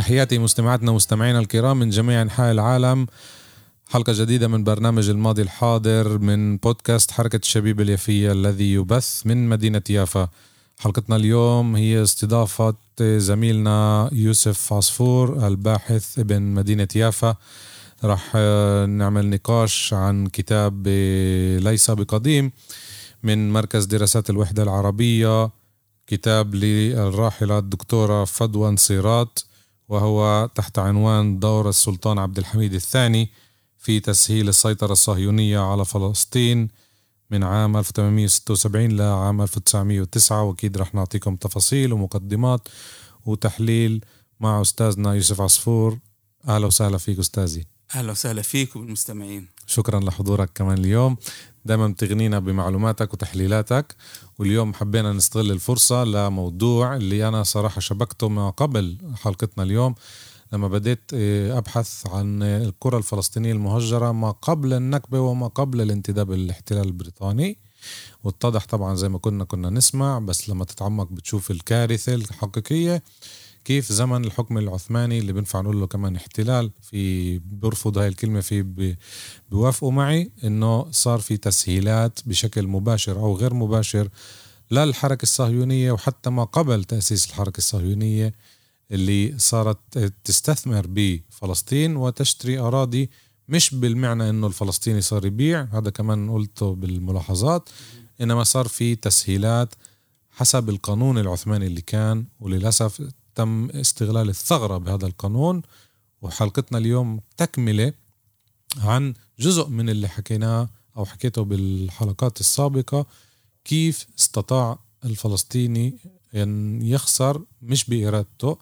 تحياتي مستمعاتنا ومستمعينا الكرام من جميع أنحاء العالم. حلقة جديدة من برنامج الماضي الحاضر من بودكاست حركة الشبيب اليافية الذي يبث من مدينة يافا. حلقتنا اليوم هي استضافة زميلنا يوسف عصفور الباحث ابن مدينة يافا. راح نعمل نقاش عن كتاب ليس بقديم من مركز دراسات الوحدة العربية كتاب للراحلة الدكتورة فدوى انصيرات وهو تحت عنوان دور السلطان عبد الحميد الثاني في تسهيل السيطرة الصهيونية على فلسطين من عام 1876 لعام 1909 وأكيد رح نعطيكم تفاصيل ومقدمات وتحليل مع أستاذنا يوسف عصفور. أهلا وسهلا فيك أستاذي. أهلا وسهلا فيك وبالمستمعين شكرا لحضورك كمان اليوم. دائما بتغنينا بمعلوماتك وتحليلاتك. واليوم حبينا نستغل الفرصة لموضوع اللي أنا صراحة شبكته ما قبل حلقتنا اليوم لما بديت آه، أبحث عن القرى الفلسطينية المهجرة ما قبل النكبة وما قبل الانتداب الاحتلال البريطاني. واتضح طبعا زي ما كنا كنا نسمع بس لما تتعمق بتشوف الكارثة الحقيقية كيف زمن الحكم العثماني اللي بنفع نقول له كمان احتلال في برفض هاي الكلمة في بيوافقوا معي إنه صار في تسهيلات بشكل مباشر أو غير مباشر للحركة الصهيونية وحتى ما قبل تأسيس الحركة الصهيونية اللي صارت تستثمر بفلسطين وتشتري أراضي مش بالمعنى إنه الفلسطيني صار يبيع هذا كمان قلته بالملاحظات إنما صار في تسهيلات حسب القانون العثماني اللي كان وللأسف تم استغلال الثغرة بهذا القانون وحلقتنا اليوم تكملة عن جزء من اللي حكيناه أو حكيته بالحلقات السابقة كيف استطاع الفلسطيني أن يخسر مش بإرادته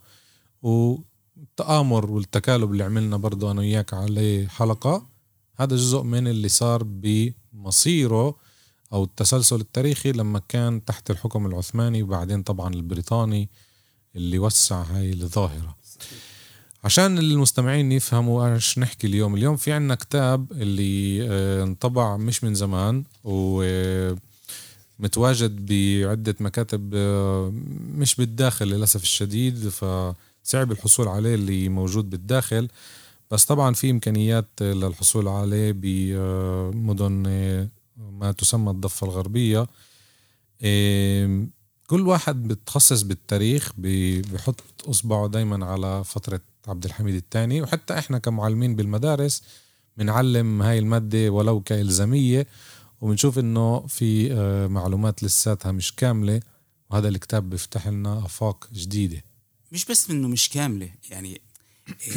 والتآمر والتكالب اللي عملنا برضو أنا وياك عليه حلقة. هذا جزء من اللي صار بمصيره أو التسلسل التاريخي لما كان تحت الحكم العثماني وبعدين طبعا البريطاني. اللي وسع هاي الظاهرة. عشان المستمعين يفهموا إيش نحكي اليوم اليوم في عنا كتاب اللي آه، انطبع مش من زمان ومتواجد بعدة مكاتب آه، مش بالداخل للأسف الشديد فصعب الحصول عليه اللي موجود بالداخل. بس طبعا في إمكانيات للحصول عليه بمدن آه، ما تسمى الضفة الغربية. كل واحد بتخصص بالتاريخ بحط إصبعه دايما على فترة عبد الحميد الثاني وحتى إحنا كمعلمين بالمدارس بنعلم هاي المادة ولو كإلزامية. وبنشوف إنه في آه، معلومات لساتها مش كاملة. وهذا الكتاب بيفتح لنا آفاق جديدة. مش بس إنه مش كاملة يعني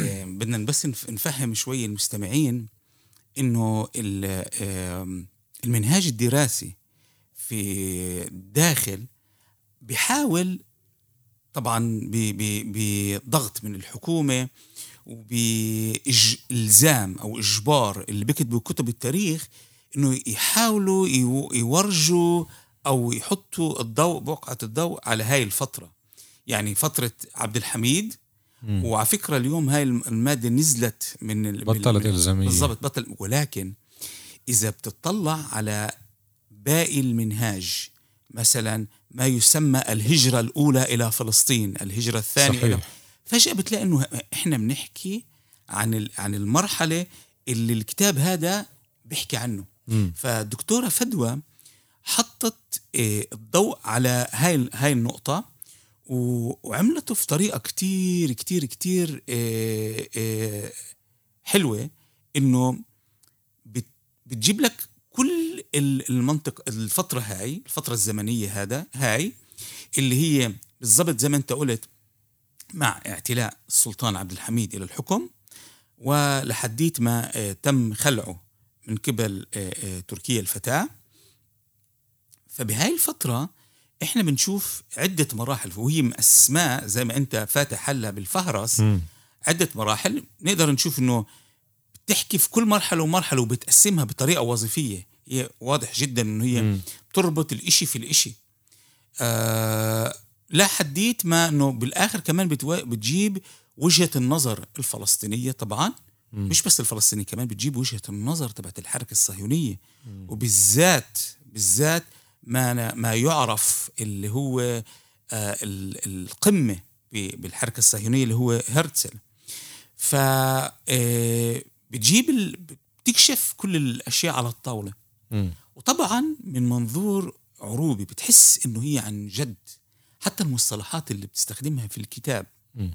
آه، بدنا بس نفهم شوي المستمعين إنه المنهاج الدراسي في داخل بيحاول طبعا بضغط من الحكومة وبإلزام أو إجبار اللي بيكتبوا كتب التاريخ إنه يحاولوا يورجوا أو يحطوا الضوء بوقعة الضوء على هاي الفترة يعني فترة عبد الحميد مم. وعلى فكرة اليوم هاي المادة نزلت من بطلت إلزامية بالضبط بطل ولكن إذا بتطلع على باقي المنهاج مثلا ما يسمى الهجرة الأولى إلى فلسطين الهجرة الثانية صحيح. إلى فجأة بتلاقي أنه إحنا بنحكي عن عن المرحلة اللي الكتاب هذا بيحكي عنه م. فالدكتورة فدوى حطت آه، الضوء على هاي هاي النقطة وعملته في طريقة كتير كتير كتير آه، آه، حلوة إنه بتجيب لك كل المنطق الفترة هاي الفترة الزمنية هذا هاي اللي هي بالضبط زي ما انت قلت مع اعتلاء السلطان عبد الحميد إلى الحكم ولحديت ما آه، تم خلعه من قبل آه، آه، تركيا الفتاة فبهاي الفترة إحنا بنشوف عدة مراحل وهي أسماء زي ما أنت فاتح هلا بالفهرس مم. عدة مراحل نقدر نشوف إنه بتحكي في كل مرحلة ومرحلة وبتقسمها بطريقة وظيفية. هي واضح جدا إنه هي مم. بتربط الإشي في الإشي. آه لا حديت ما إنه بالآخر كمان بتوا... بتجيب وجهة النظر الفلسطينية طبعا. مم. مش بس الفلسطينيه كمان بتجيب وجهة النظر تبعت الحركة الصهيونية. وبالذات بالذات ما ما يعرف اللي هو آه ال- القمة ب- بالحركة الصهيونية اللي هو هرتزل. ف آه، بتجيب ال... بتكشف كل الأشياء على الطاولة. وطبعا من منظور عروبي بتحس إنه هي عن جد حتى المصطلحات اللي بتستخدمها في الكتاب مم.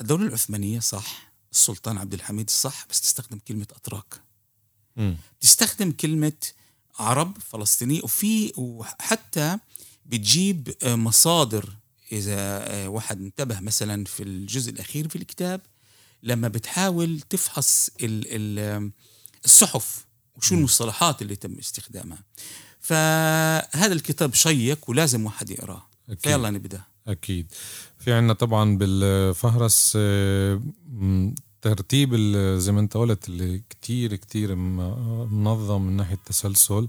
الدولة العثمانية صح السلطان عبد الحميد صح بس تستخدم كلمة أتراك مم. تستخدم كلمة عرب فلسطيني وفي وحتى بتجيب آه، مصادر إذا آه، واحد انتبه مثلا في الجزء الأخير في الكتاب لما بتحاول تفحص ال ال الصحف وشو المصطلحات اللي تم استخدامها. فهذا الكتاب شيق ولازم واحد يقراه. أكيد. فيلا نبدأ. أكيد. في عنا طبعا بالفهرس آه، ترتيب زي ما أنت قلت اللي كتير كتير منظم من ناحية تسلسل.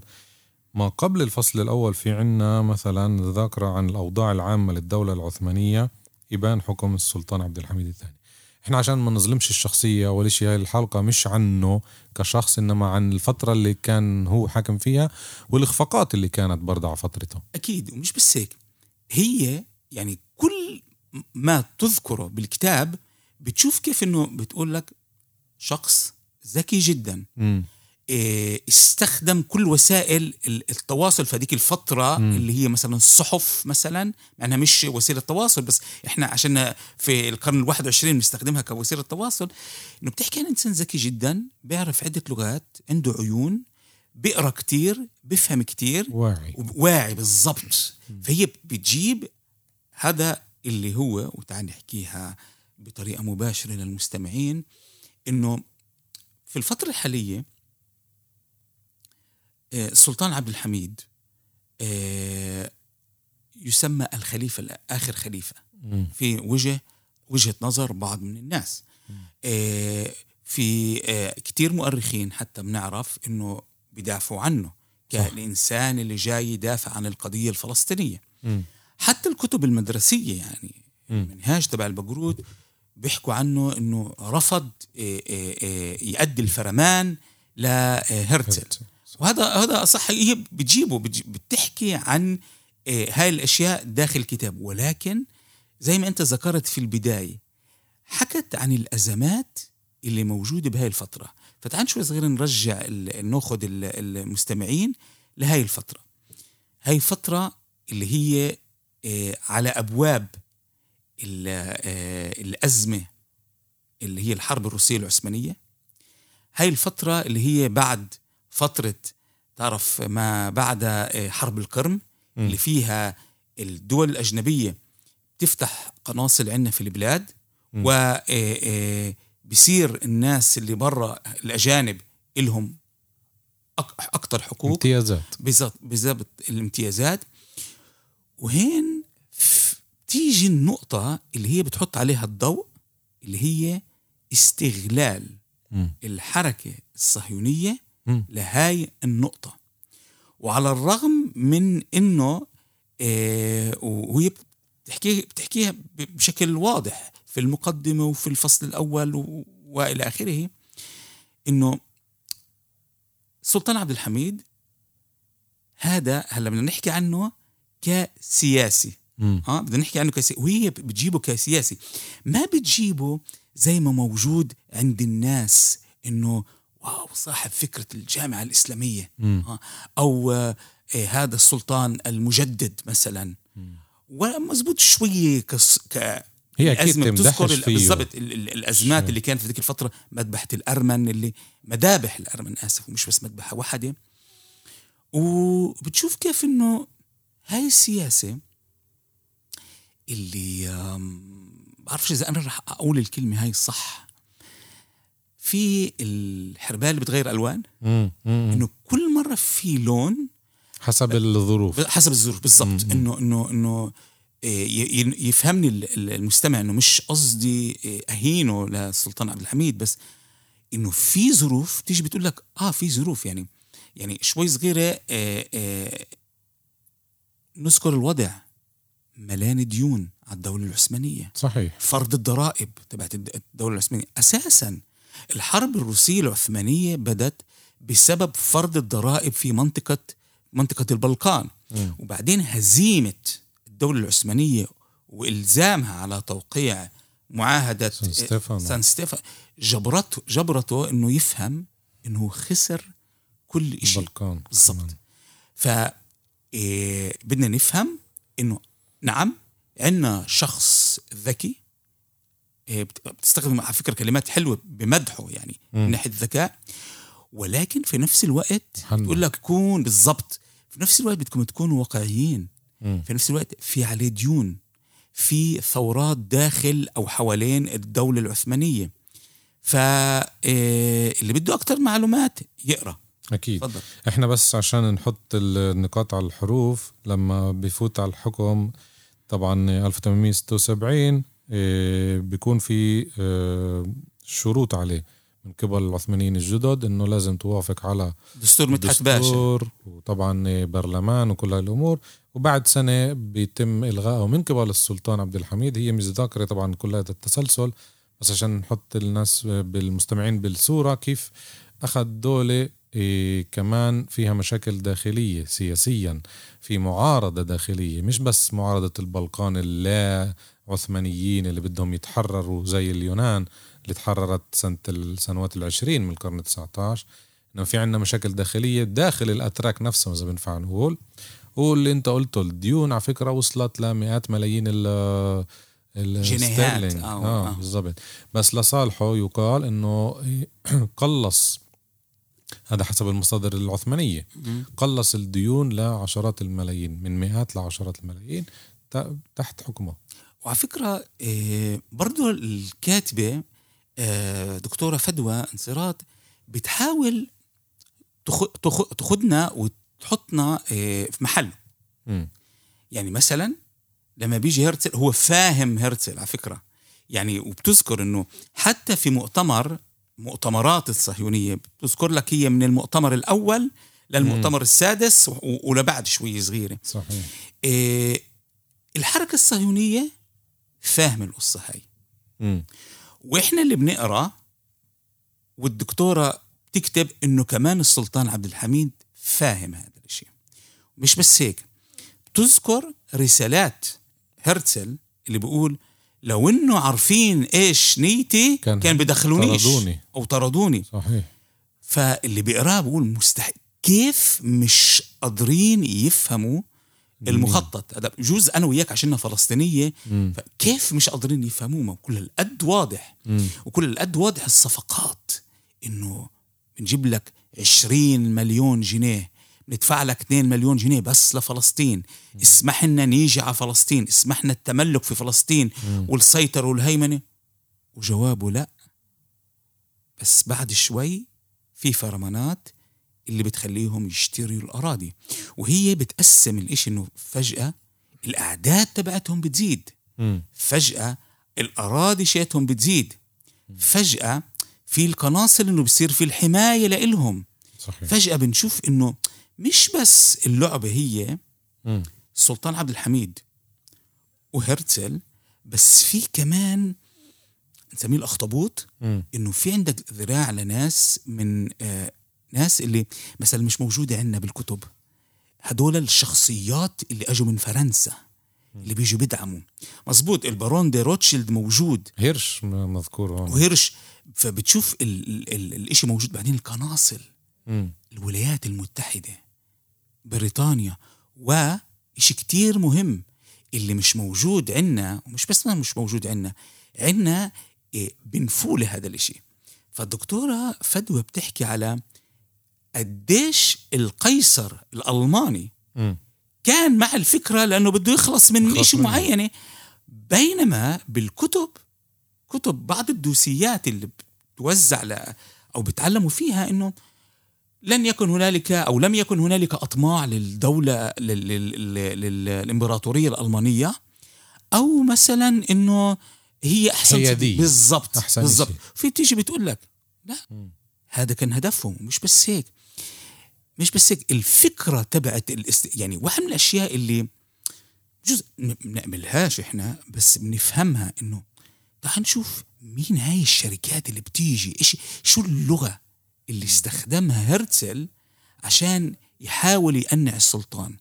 ما قبل الفصل الأول في عنا مثلا ذاكرة عن الأوضاع العامة للدولة العثمانية إبان حكم السلطان عبد الحميد الثاني. إحنا عشان ما نظلمش الشخصية أول شيء هاي الحلقة مش عنه كشخص إنما عن الفترة اللي كان هو حاكم فيها والإخفاقات اللي كانت برضه على فترته. أكيد ومش بس هيك. هي يعني كل ما تذكره بالكتاب بتشوف كيف إنه بتقول لك شخص ذكي جدا. مم. إيه، استخدم كل وسائل ال- التواصل في هذيك الفترة مم. اللي هي مثلا الصحف مثلا. مع انها مش وسيلة تواصل بس إحنا عشان في القرن الواحد وعشرين بنستخدمها كوسيلة تواصل. إنه بتحكي عن إنسان ذكي جدا بيعرف عدة لغات عنده عيون بيقرأ كتير بيفهم كتير واعي. واعي بالضبط. فهي بتجيب هذا اللي هو وتعال نحكيها بطريقة مباشرة للمستمعين إنه في الفترة الحالية آه، السلطان عبد الحميد آه، يسمى الخليفة آخر خليفة. مم. في وجه وجهة نظر بعض من الناس. آه، في آه، كتير مؤرخين حتى بنعرف إنه بدافعوا عنه كالإنسان اللي جاي يدافع عن القضية الفلسطينية. مم. حتى الكتب المدرسية يعني. المنهاج تبع البقرود بيحكوا عنه إنه رفض آه، آه، آه، يؤدي الفرمان لهرتزل وهذا هذا صح هي بتجيبه بتج- بتحكي عن آه، هاي الأشياء داخل الكتاب ولكن زي ما أنت ذكرت في البداية حكت عن الأزمات اللي موجودة بهاي الفترة. فتعال شوي صغير نرجع نأخذ ال- المستمعين لهاي الفترة. هاي فتره اللي هي آه، على أبواب آه، الأزمة اللي هي الحرب الروسية العثمانية. هاي الفترة اللي هي بعد فترة تعرف ما بعد آه، حرب القرم. اللي فيها الدول الأجنبية تفتح قناصل عندنا في البلاد. و آه، آه، بصير الناس اللي برا الأجانب إلهم أكثر حقوق امتيازات بالضبط الامتيازات وهين تيجي النقطة اللي هي بتحط عليها الضوء اللي هي استغلال مم. الحركة الصهيونية لهاي النقطة. وعلى الرغم من إنه آه وهي بتحكي بتحكيها بشكل واضح في المقدمة وفي الفصل الأول وإلى آخره إنه السلطان عبد الحميد هذا هلا بدنا نحكي عنه كسياسي. مم. آه بدنا نحكي عنه كسياسي وهي بتجيبه كسياسي. ما بتجيبه زي ما موجود عند الناس إنه واو صاحب فكرة الجامعة الإسلامية. مم. أو آه آه، هذا السلطان المجدد مثلا. ومزبوط شوية كص... ك هي أكيد بتذكر بالضبط ال- ال- الأزمات شو. اللي كانت في ذيك الفترة مذبحة الأرمن اللي مذابح الأرمن آسف ومش بس مذبحة واحدة. وبتشوف كيف إنه هاي السياسة اللي بعرفش إذا أنا رح أقول الكلمة هاي صح. في الحربايه اللي بتغير ألوان. مم. مم. إنه كل مرة في لون حسب الظروف. حسب الظروف بالضبط. إنه إنه إنه إيه، يفهمني المستمع إنه مش قصدي إيه، أهينه للسلطان عبد الحميد بس إنه في ظروف تيجي بتقول لك آه في ظروف. يعني يعني شوي صغيرة إيه، نذكر الوضع. ملان ديون على الدولة العثمانية. صحيح. فرض الضرائب تبعت الدولة العثمانية. أساسا الحرب الروسية العثمانية بدت بسبب فرض الضرائب في منطقة منطقة البلقان. م. وبعدين هزيمة الدولة العثمانية وإلزامها على توقيع معاهدة سان ستيفانو. سان ستيفانو. جبرته جبرته إنه يفهم إنه خسر كل شيء البلقان. بالضبط. ف إيه بدنا نفهم إنه نعم عندنا شخص ذكي بتستخدم على فكرة كلمات حلوة بمدحه يعني م. من ناحية الذكاء. ولكن في نفس الوقت بتقول لك كون بالضبط. في نفس الوقت بدكم تكونوا واقعيين. م. في نفس الوقت في عليه ديون في ثورات داخل أو حوالين الدولة العثمانية. فاللي إيه، بده أكثر معلومات يقرأ. أكيد. فضل. إحنا بس عشان نحط النقاط على الحروف لما بفوت على الحكم طبعا 1876 إيه، بيكون في إيه، شروط عليه من قبل العثمانيين الجدد إنه لازم توافق على دستور مدحت باشا وطبعا برلمان وكل هاي الأمور. وبعد سنة بيتم الغائه من قبل السلطان عبد الحميد. هي مش ذاكرة طبعا كل هذا التسلسل بس عشان نحط الناس بالمستمعين بالصورة كيف أخذ دولة إيه كمان فيها مشاكل داخلية سياسيا في معارضة داخلية مش بس معارضة البلقان اللا عثمانيين اللي بدهم يتحرروا زي اليونان اللي تحررت سنة السنوات العشرين من القرن التسعة عشر إنه في عندنا مشاكل داخلية داخل الأتراك نفسهم إذا بنفع نقول. واللي أنت قلته الديون على فكرة وصلت لمئات ملايين ال الستيرلينج آه, آه بالضبط. بس لصالحه يقال إنه قلص هذا حسب المصادر العثمانية. قلص الديون لعشرات الملايين من مئات لعشرات الملايين تحت حكمه. وعلى فكرة آه، برضو الكاتبة آه، دكتورة فدوى انصراط بتحاول تاخذنا وتحطنا آه، في محل يعني مثلا لما بيجي هرتل هو فاهم هرتل على فكرة. يعني وبتذكر إنه حتى في مؤتمر مؤتمرات الصهيونية بتذكر لك هي من المؤتمر الأول للمؤتمر مم. السادس ولبعد شوي صغيرة. صحيح. إيه الحركة الصهيونية فاهم القصة هاي. مم. وإحنا اللي بنقرأ والدكتورة تكتب إنه كمان السلطان عبد الحميد فاهم هذا الشيء مش بس هيك تذكر رسالات هرتزل اللي بيقول لو إنه عارفين إيش نيتي كان, كان بدخلونيش طردوني. أو طردوني. صحيح. فاللي بيقراه بقول مستحيل. كيف مش قادرين يفهموا المخطط. هذا جوز أنا وياك عشاننا فلسطينية. مم. فكيف مش قادرين يفهموه؟ كل القد واضح. مم. وكل القد واضح الصفقات. إنه بنجيب لك 20 مليون جنيه. ندفع لك 2 مليون جنيه بس لفلسطين. اسمح لنا نيجي على فلسطين. اسمح لنا التملك في فلسطين. والسيطرة والهيمنة. وجوابه لا. بس بعد شوي في فرمانات اللي بتخليهم يشتروا الأراضي. وهي بتقسم الإشي إنه فجأة الأعداد تبعتهم بتزيد. فجأة الأراضي شيتهم بتزيد. فجأة في القناصل إنه بصير في الحماية لإلهم. صحيح. فجأة بنشوف إنه مش بس اللعبة هي السلطان عبد الحميد وهرتزل بس في كمان نسميه الأخطبوط. إنه في عندك ذراع لناس من آه ناس اللي مثلا مش موجودة عندنا بالكتب. هدول الشخصيات اللي أجوا من فرنسا اللي بيجوا بيدعموا. مزبوط البارون دي روتشيلد موجود. هيرش مذكور هون. وهيرش فبتشوف ال ال ال الإشي موجود بعدين القناصل. الولايات المتحدة بريطانيا وإشي كتير مهم اللي مش موجود عنا ومش بس ما مش موجود عنا عنا إيه بنفول هذا الإشي. فالدكتورة فدوى بتحكي على قديش القيصر الألماني م. كان مع الفكرة لأنه بده يخلص من إشي معينة. بينما بالكتب كتب بعض الدوسيات اللي بتوزع ل أو بتعلموا فيها إنه لن يكن هنالك أو لم يكن هنالك أطماع للدولة للإمبراطورية الألمانية أو مثلا إنه هي أحسن هي بالضبط بالضبط. في تيجي بتقول لك لا م. هذا كان هدفهم مش بس هيك. مش بس هيك الفكرة تبعت الاست... يعني واحد من الأشياء اللي جزء بنعملهاش إحنا بس بنفهمها إنه تعال نشوف مين هاي الشركات اللي بتيجي إيش شو اللغة اللي استخدمها هرتزل عشان يحاول يقنع السلطان.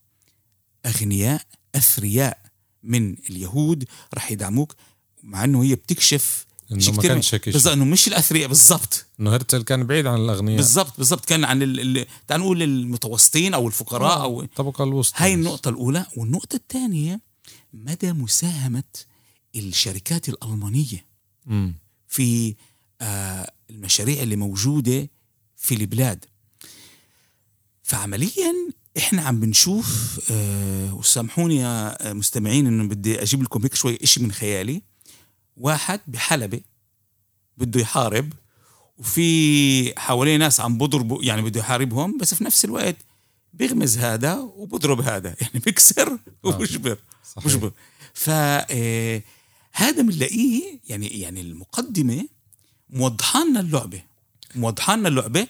أغنياء أثرياء من اليهود رح يدعموك مع إنه هي بتكشف إنه ما كانش هيك بالضبط إنه مش الأثرياء بالضبط. إنه هرتل كان بعيد عن الأغنياء. بالضبط بالضبط. كان عن ال... تعال نقول المتوسطين أو الفقراء آه، أو الطبقه الوسطى. هاي النقطة الأولى. والنقطة الثانية مدى مساهمة الشركات الألمانية م. في آه المشاريع اللي موجودة في البلاد. فعمليا إحنا عم بنشوف آه وسامحوني يا مستمعين إنه بدي أجيب لكم هيك شوي إشي من خيالي. واحد بحلبة بده يحارب وفي حواليه ناس عم بضربوا يعني بده يحاربهم بس في نفس الوقت بيغمز هذا وبضرب هذا. يعني وبجبر آه. بجبر ف آه، هذا بنلاقيه يعني يعني المقدمة موضحة لنا اللعبة موضحة لنا اللعبة.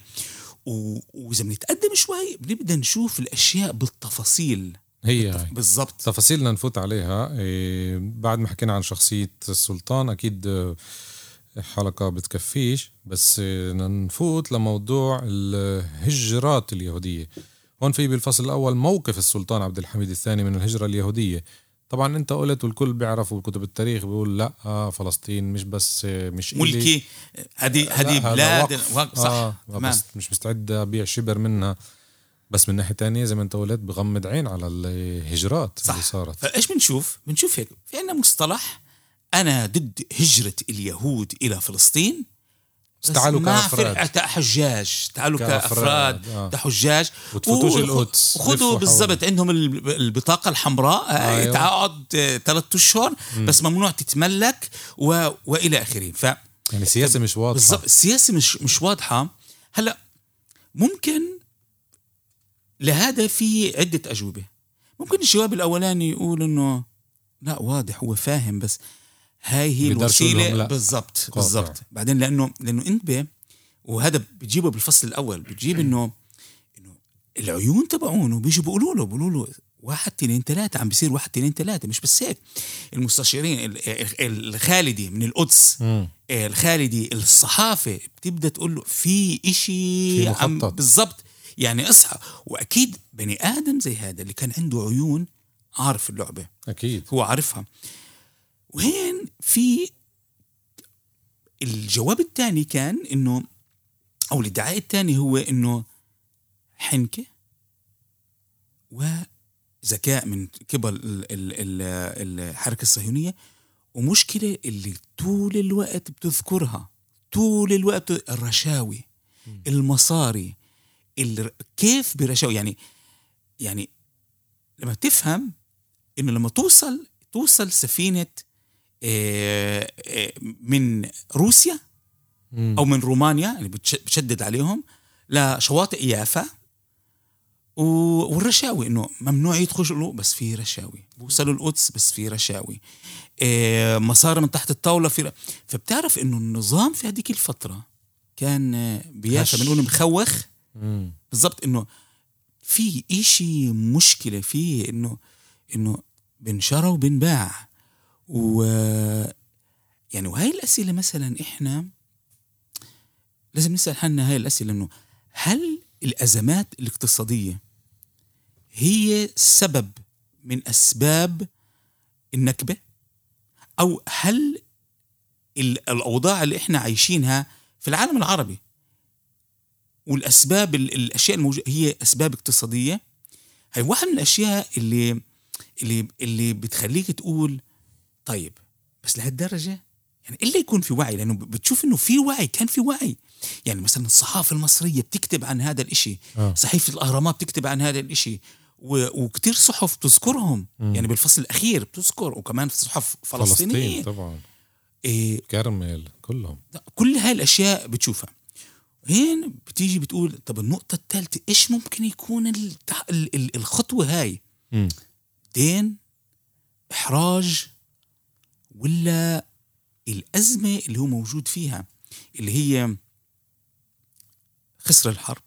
وإذا بنتقدم شوي بنبدأ نشوف الأشياء بالتفاصيل. هي بالضبط. تفاصيلنا نفوت عليها. إيه بعد ما حكينا عن شخصية السلطان أكيد آه، حلقة بتكفيش. بس آه، نفوت لموضوع الهجرات اليهودية. هون في بالفصل الأول موقف السلطان عبد الحميد الثاني من الهجرة اليهودية. طبعا أنت قلت والكل بيعرف وكتب التاريخ بيقول لأ آه فلسطين مش بس آه، مش ملكي. هذه هذه بلاد صح. آه مش مستعد أبيع شبر منها. بس من ناحية تانية زي ما انت قلت بغمض عين على الهجرات صح. اللي صارت. فايش بنشوف؟ بنشوف هيك في عندنا مصطلح أنا ضد هجرة اليهود إلى فلسطين بس تعالوا كأفراد. كحجاج. تعالوا كأفراد آه. كحجاج. وتفوتوش القدس وخذوا بالضبط عندهم البطاقة الحمراء آه، أيوة. تقعد ثلاث أشهر بس ممنوع تتملك و... وإلى آخره. ف يعني السياسة مش واضحة. بالضبط السياسة مش مش واضحة. هلأ ممكن لهذا في عدة أجوبة. ممكن الجواب الأولاني يقول إنه لا واضح هو فاهم بس هاي هي الوسيلة. بالضبط بالضبط. بعدين لأنه لأنه انتبه وهذا بتجيبه بالفصل الأول بتجيب إنه إنه العيون تبعونه بيجوا بيقولوا له بيقولوا له واحد اثنين ثلاثة عم بيصير واحد اثنين ثلاثة مش بس هيك. المستشارين الخالدي من القدس الخالدي الصحافة بتبدأ تقول له في إشي بالضبط. يعني اصحى. وأكيد بني آدم زي هذا اللي كان عنده عيون عارف اللعبة. أكيد. هو عارفها. وهين في الجواب الثاني كان إنه أو الادعاء الثاني هو إنه حنكة وذكاء من قبل الحركة الصهيونية. ومشكلة اللي طول الوقت بتذكرها. طول الوقت الرشاوي المصاري كيف برشاوي يعني يعني لما تفهم إنه لما توصل توصل سفينة آه، آه، من روسيا أو من رومانيا اللي بتشدد عليهم لشواطئ يافا والرشاوي إنه ممنوع يدخلوا بس في رشاوي. بوصلوا القدس بس في رشاوي. آه، مصاري من تحت الطاولة في فبتعرف إنه النظام في هذيك الفترة كان بيافا بنقول مخوخ بالضبط إنه في إشي مشكلة فيه إنه إنه بنشرى وبنباع و يعني وهي الأسئلة مثلا إحنا لازم نسأل حالنا هاي الأسئلة إنه هل الأزمات الاقتصادية هي سبب من أسباب النكبة؟ أو هل الأوضاع اللي إحنا عايشينها في العالم العربي والأسباب الأشياء الموجودة هي أسباب اقتصادية. هي واحد من الأشياء اللي اللي اللي بتخليك تقول طيب بس لهالدرجة؟ يعني إلا يكون في وعي لأنه بتشوف إنه في وعي كان في وعي. يعني مثلا الصحافة المصرية بتكتب عن هذا الإشي. آه. صحيفة الأهرامات بتكتب عن هذا الإشي. وكتير صحف بتذكرهم. يعني بالفصل الأخير بتذكر وكمان في صحف فلسطينية. فلسطين طبعا. إيه. كرمل كلهم. كل هاي الأشياء بتشوفها. هين بتيجي بتقول طب النقطة الثالثة إيش ممكن يكون التح... ال... ال... الخطوة هاي. دين إحراج ولا الأزمة اللي هو موجود فيها اللي هي خسر الحرب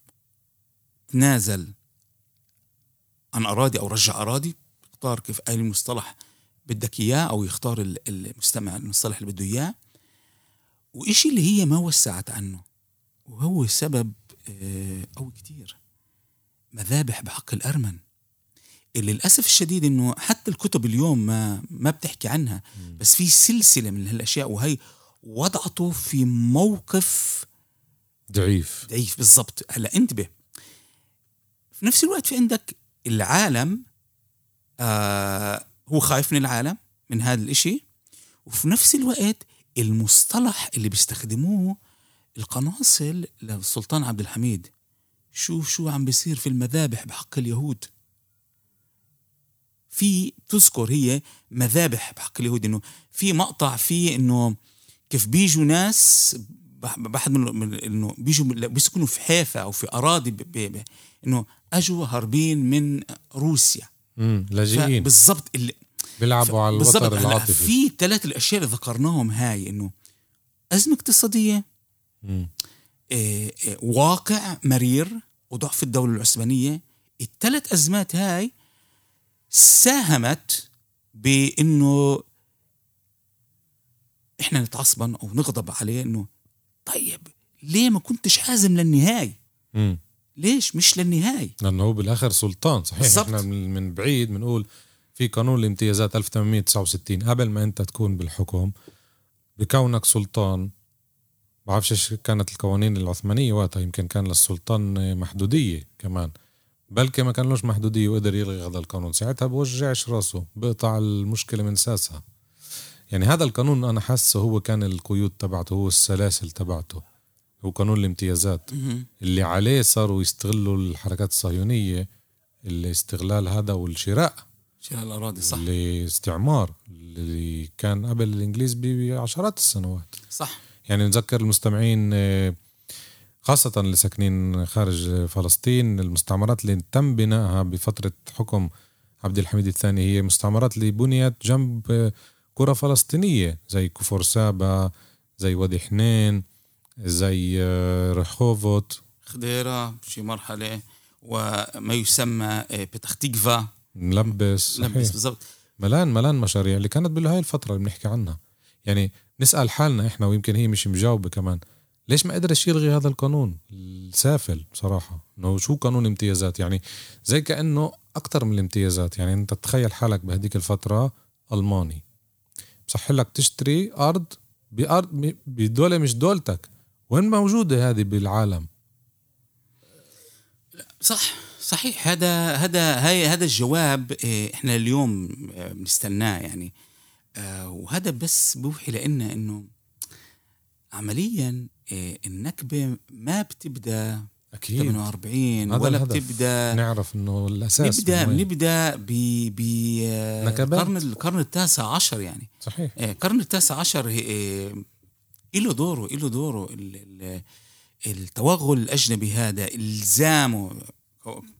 تنازل عن أراضي أو رجع أراضي اختار كيف أي المصطلح بدك إياه أو يختار ال- المستمع المصطلح اللي بده إياه. وإشي اللي هي ما وسعت عنه. وهو سبب آه، قوي كتير مذابح بحق الأرمن. اللي للأسف الشديد إنه حتى الكتب اليوم ما ما بتحكي عنها بس في سلسلة من هالأشياء وهي وضعته في موقف ضعيف. ضعيف بالضبط. هلأ انتبه. في نفس الوقت في عندك العالم آه هو خايف من العالم من هذا الإشي. وفي نفس الوقت المصطلح اللي بيستخدموه القناصل للسلطان عبد الحميد. شوف شو عم بيصير في المذابح بحق اليهود. في تذكر هي مذابح بحق اليهود إنه في مقطع فيه إنه كيف بيجوا ناس بح- بحد من إنه بيجوا بيسكنوا في حيفا أو في أراضي إنه أجوا هاربين من روسيا. مم. لاجئين. بالضبط اللي بيلعبوا على الوتر العاطفي. في ثلاث الأشياء اللي ذكرناهم هاي إنه أزمة اقتصادية واقع مرير وضعف الدولة العثمانية. الثلاث أزمات هاي ساهمت بأنه إحنا نتعصبن أو نغضب عليه أنه طيب ليه ما كنتش حازم للنهاية؟ مم. ليش مش للنهاية؟ لأنه هو بالآخر سلطان صحيح. بالضبط. إحنا من من بعيد بنقول في قانون الامتيازات 1869 قبل ما أنت تكون بالحكم. بكونك سلطان بعرفش إيش كانت القوانين العثمانية وقتها يمكن كان للسلطان محدودية كمان. بلكي ما كان لوش محدودية وقدر يلغي هذا القانون. ساعتها بوجعش راسه بقطع المشكلة من ساسها. يعني هذا القانون أنا حاسه هو كان القيود تبعته هو السلاسل تبعته. هو قانون الامتيازات. اللي عليه صاروا يستغلوا الحركات الصهيونية الاستغلال هذا والشراء. شراء الأراضي صح. الاستعمار اللي كان قبل الإنجليز بعشرات السنوات. صح. يعني نذكر المستمعين آه، خاصة اللي ساكنين خارج فلسطين المستعمرات اللي تم بنائها بفترة حكم عبد الحميد الثاني هي مستعمرات اللي بنيت جنب آه، قرى فلسطينية زي كفر سابا زي وادي حنين زي آه، رحوفوت. خديرة في مرحلة وما يسمى آه، بتختيكفا ملبس لبس صحيح. بالضبط. ملان ملان مشاريع اللي كانت بهاي الفترة اللي بنحكي عنها. يعني نسأل حالنا إحنا ويمكن هي مش مجاوبة كمان. ليش ما قدرش يلغي هذا القانون؟ السافل بصراحة إنه شو قانون امتيازات؟ يعني زي كأنه أكتر من الامتيازات. يعني أنت تخيل حالك بهديك الفترة ألماني. بصح لك تشتري أرض بأرض بدولة مش دولتك. وين موجودة هذه بالعالم؟ صح صحيح. هذا هذا هذا الجواب آه، إحنا اليوم آه، بنستناه يعني. وهذا بس بوحي لنا إنه عمليا آه، النكبة ما بتبدأ أكيد 48 هذا ولا الهدف. بتبدأ نعرف إنه الأساس نبدا. نبدأ ب ب آه، نكبات. القرن القرن التاسع عشر يعني صحيح آه، القرن التاسع عشر آه، له دوره له دوره ال- ال- التوغل الأجنبي هذا إلزامه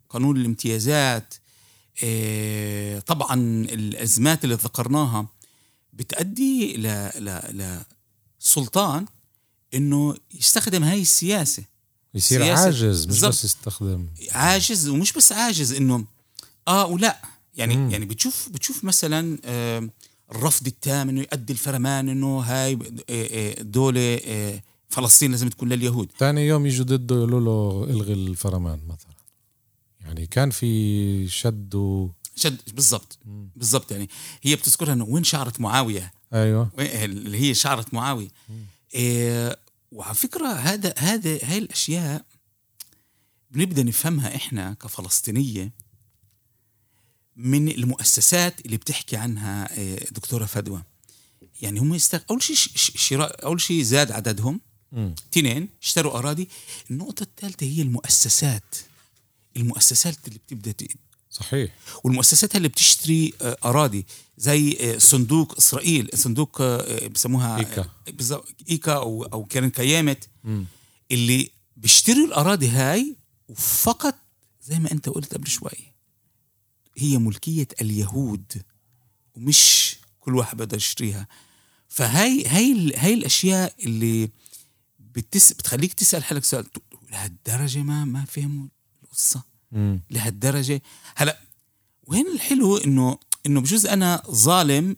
قانون الامتيازات آه، طبعا الأزمات اللي ذكرناها بتأدي ل ل لسلطان إنه يستخدم هاي السياسة يصير سياسة. عاجز مش. بس يستخدم عاجز ومش بس عاجز إنه آه ولا يعني مم. يعني بتشوف بتشوف مثلا آه الرفض التام إنه يؤدي الفرمان إنه هاي آه، آه، دولة آه، فلسطين لازم تكون لليهود ثاني يوم يجوا ضده يقولوا له إلغي الفرمان مثلا يعني كان في شد و... شد بالضبط. بالضبط يعني. هي بتذكرها إنه وين شعرة معاوية؟ أيوه. وين- اللي هي شعرة معاوية؟ إيه وعلى فكرة هذا هذا هاي الأشياء بنبدأ نفهمها إحنا كفلسطينية من المؤسسات اللي بتحكي عنها إيه، دكتورة فدوى. يعني هم يستغ... أول شيء شراء أول شيء زاد عددهم. اثنين اشتروا أراضي. النقطة الثالثة هي المؤسسات. المؤسسات اللي بتبدأ ت- صحيح. والمؤسسات اللي بتشتري آه، أراضي زي آه، صندوق إسرائيل صندوق آه، بسموها بالظبط إيكا. أو أو كان كيامت. اللي بيشتروا الأراضي هاي وفقط زي ما أنت قلت قبل شوي هي ملكية اليهود ومش كل واحد بده يشتريها. فهاي هاي هاي الأشياء اللي بتس بتخليك تسأل حالك سؤال لهالدرجه ما ما فهموا القصة؟ لهالدرجة. هلا وين الحلو إنه إنه بجوز أنا ظالم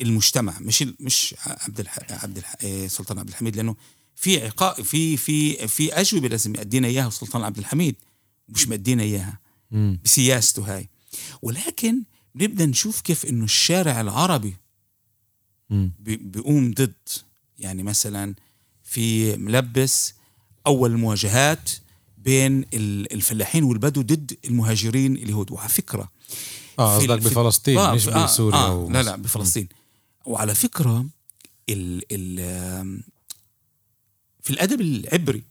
المجتمع مش مش عبد الح... عبد الح... إيه، سلطان عبد الحميد لأنه في عقاب في في في أجوبة لازم يدينا إياها سلطان عبد الحميد مش مدينا إياها بسياسته هاي. ولكن بنبدا نشوف كيف إنه الشارع العربي بيقوم ضد يعني مثلا في ملبس أول مواجهات بين الفلاحين والبدو ضد المهاجرين اليهود وعلى فكرة آه قصدك بفلسطين آه مش آه بسوريا آه لا لا بفلسطين. وعلى فكرة ال ال في الأدب العبري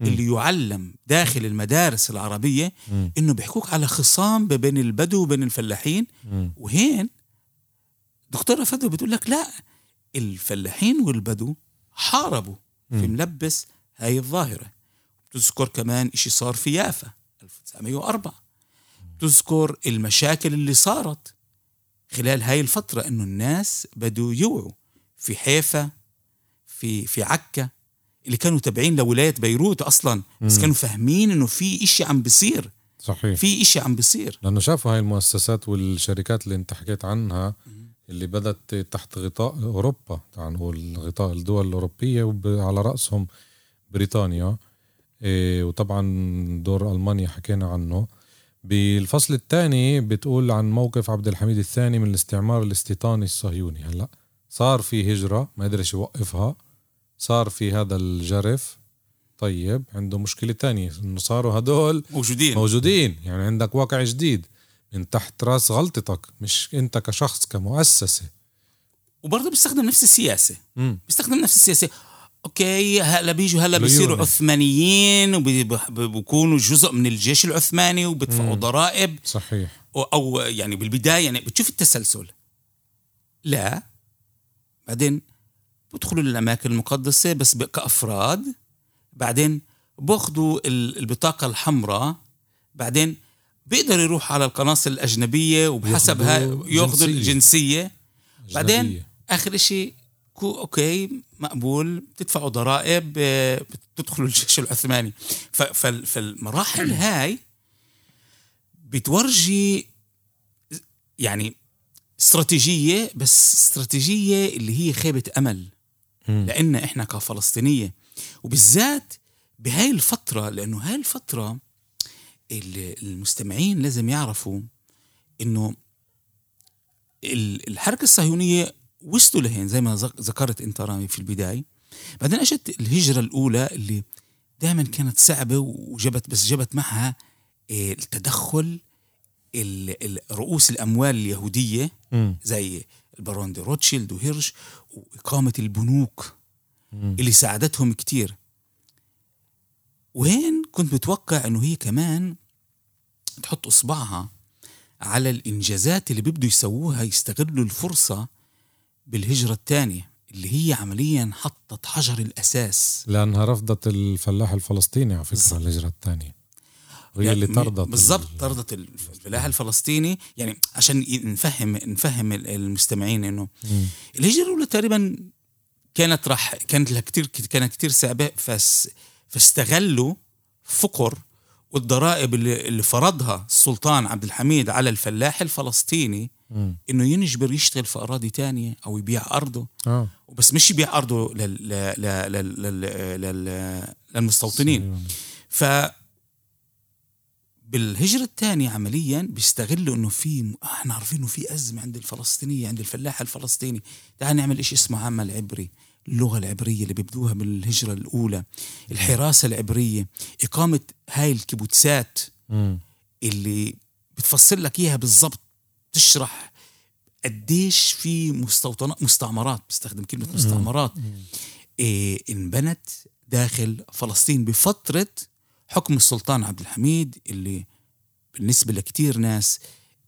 اللي يعلم داخل المدارس العربية إنه بيحكوك على خصام بين البدو وبين الفلاحين. وهين دكتورة فدوى بتقول لك لا الفلاحين والبدو حاربوا في ملبس هاي الظاهرة. تذكر كمان إشي صار في يافا 1904 تذكر المشاكل اللي صارت خلال هاي الفترة إنه الناس بدوا يوعوا في حيفا في في عكا اللي كانوا تابعين لولاية بيروت أصلا بس كانوا فاهمين إنه في إشي عم بيصير. صحيح. في إشي عم بيصير. لأنه شافوا هاي المؤسسات والشركات اللي أنت حكيت عنها اللي بدت تحت غطاء أوروبا تعال نقول غطاء الدول الأوروبية وعلى رأسهم بريطانيا. وطبعا دور ألمانيا حكينا عنه. بالفصل الثاني بتقول عن موقف عبد الحميد الثاني من الاستعمار الاستيطاني الصهيوني. هلأ صار في هجرة ما قدرش يوقفها. صار في هذا الجرف. طيب عنده مشكلة تانية إنه صاروا هدول موجودين. موجودين. يعني عندك واقع جديد من تحت راس غلطتك مش أنت كشخص كمؤسسة. وبرضه بيستخدم نفس السياسة. مم. بيستخدم نفس السياسة. أوكي هلا بيجوا هلا بيصيروا عثمانيين وبيكونوا جزء من الجيش العثماني وبيدفعوا ضرائب. صحيح. أو يعني بالبداية يعني بتشوف التسلسل. لا. بعدين بدخلوا للأماكن المقدسة بس كأفراد. بعدين باخذوا البطاقة الحمراء. بعدين بيقدر يروح على القناصل الأجنبية وبحسبها ياخذوا الجنسية. بعدين آخر إشي كو أوكي مقبول. بتدفعوا ضرائب بتدخلوا الجيش العثماني. فالمراحل هاي بتورجي يعني استراتيجية بس استراتيجية اللي هي خيبة أمل. لأن إحنا كفلسطينية. وبالذات بهاي الفترة لأنه هاي الفترة المستمعين لازم يعرفوا إنه الحركة الصهيونية وصلوا لهين زي ما ذكرت أنت رامي في البداية. بعدين أجت الهجرة الأولى اللي دائما كانت صعبة وجبت بس جبت معها آه، التدخل رؤوس الأموال اليهودية زي البارون دي روتشيلد وهيرش وإقامة البنوك اللي ساعدتهم كتير. وين كنت متوقع إنه هي كمان تحط إصبعها على الإنجازات اللي بيبدوا يسووها يستغلوا الفرصة بالهجرة الثانية اللي هي عمليا حطت حجر الأساس. لأنها رفضت الفلاح الفلسطيني على فكرة الهجرة الثانية. وهي يعني اللي طردت بالضبط طردت الفلاح الفلسطيني. يعني عشان نفهم نفهم المستمعين إنه الهجرة الأولى تقريبا كانت راح كانت لها كثير كانت كثير صعبه فس فاستغلوا فقر والضرائب اللي, اللي فرضها السلطان عبد الحميد على الفلاح الفلسطيني م. إنه ينجبر يشتغل في أراضي تانية أو يبيع أرضه. آه. وبس مش يبيع أرضه لل... لل... لل... لل... للمستوطنين. ف بالهجرة الثانية عمليا بيستغلوا إنه في إحنا عارفين إنه في أزمة عند الفلسطينية عند الفلاح الفلسطيني. تعال نعمل إشي اسمه عمل عبري اللغة العبرية اللي بيبدوها بالهجرة الأولى الحراسة العبرية إقامة هاي الكيبوتسات اللي بتفصل لك إياها بالضبط. تشرح قديش في مستوطنات مستعمرات بستخدم كلمة مستعمرات. إيه انبنت داخل فلسطين بفترة حكم السلطان عبد الحميد اللي بالنسبة لكتير ناس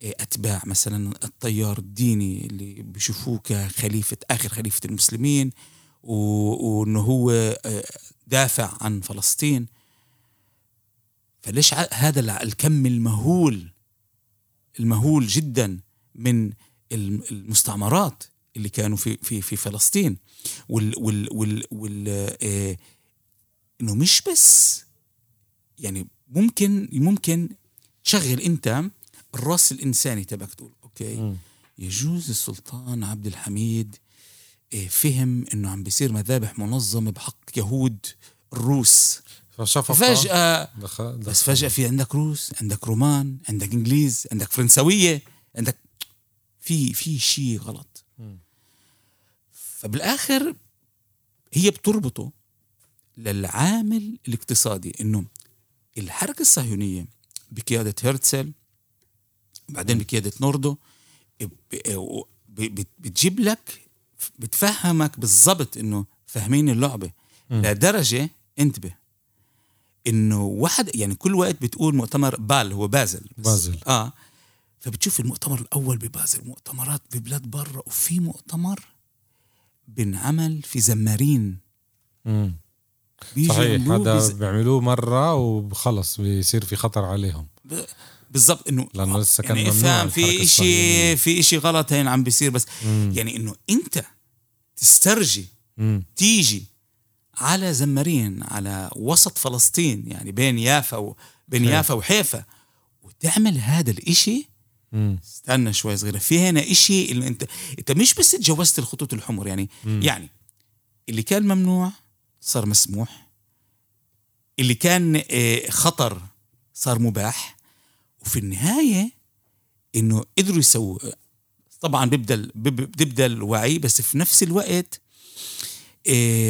آه، أتباع مثلا التيار الديني اللي بيشوفوه كخليفة آخر خليفة المسلمين وإنه هو آه، دافع عن فلسطين. فليش هذا الكم المهول المهول جدا من المستعمرات اللي كانوا في في في فلسطين وال وال وال, وال آه إنه مش بس يعني ممكن ممكن تشغل أنت الرأس الإنساني تبعك تقول أوكي م. يجوز السلطان عبد الحميد آه، فهم إنه عم بيصير مذابح منظمة بحق يهود الروس فجأة. دخل دخل. بس فجأة في عندك روس عندك رومان عندك إنجليز عندك فرنسوية عندك في في شيء غلط. م. فبالآخر هي بتربطه للعامل الاقتصادي إنه الحركة الصهيونية بقيادة هرتزل بعدين بقيادة نوردو بتجيب لك بتفهمك بالضبط إنه فاهمين اللعبة. لدرجة انتبه. إنه واحد يعني كل وقت بتقول مؤتمر بال هو بازل. بازل. آه. فبتشوف المؤتمر الأول ببازل مؤتمرات ببلاد برا وفي مؤتمر بنعمل في زمارين. امم صحيح هذا بز... بيعملوه مرة وخلص بيصير في خطر عليهم. ب... بالضبط إنه لأنه لسه كان يعني إفهم في شيء في شيء غلط هين عم بيصير بس مم. يعني إنه أنت تسترجي مم. تيجي على زمارين على وسط فلسطين يعني بين يافا وبين يافا وحيفا. وتعمل هذا الإشي؟ مم. استنى شوي صغيرة. في هنا إشي اللي انت أنت مش بس تجاوزت الخطوط الحمر يعني مم. يعني اللي كان ممنوع صار مسموح. اللي كان آه، خطر صار مباح. وفي النهاية إنه قدروا يسووا طبعا بيبدا بيبدا الوعي بس في نفس الوقت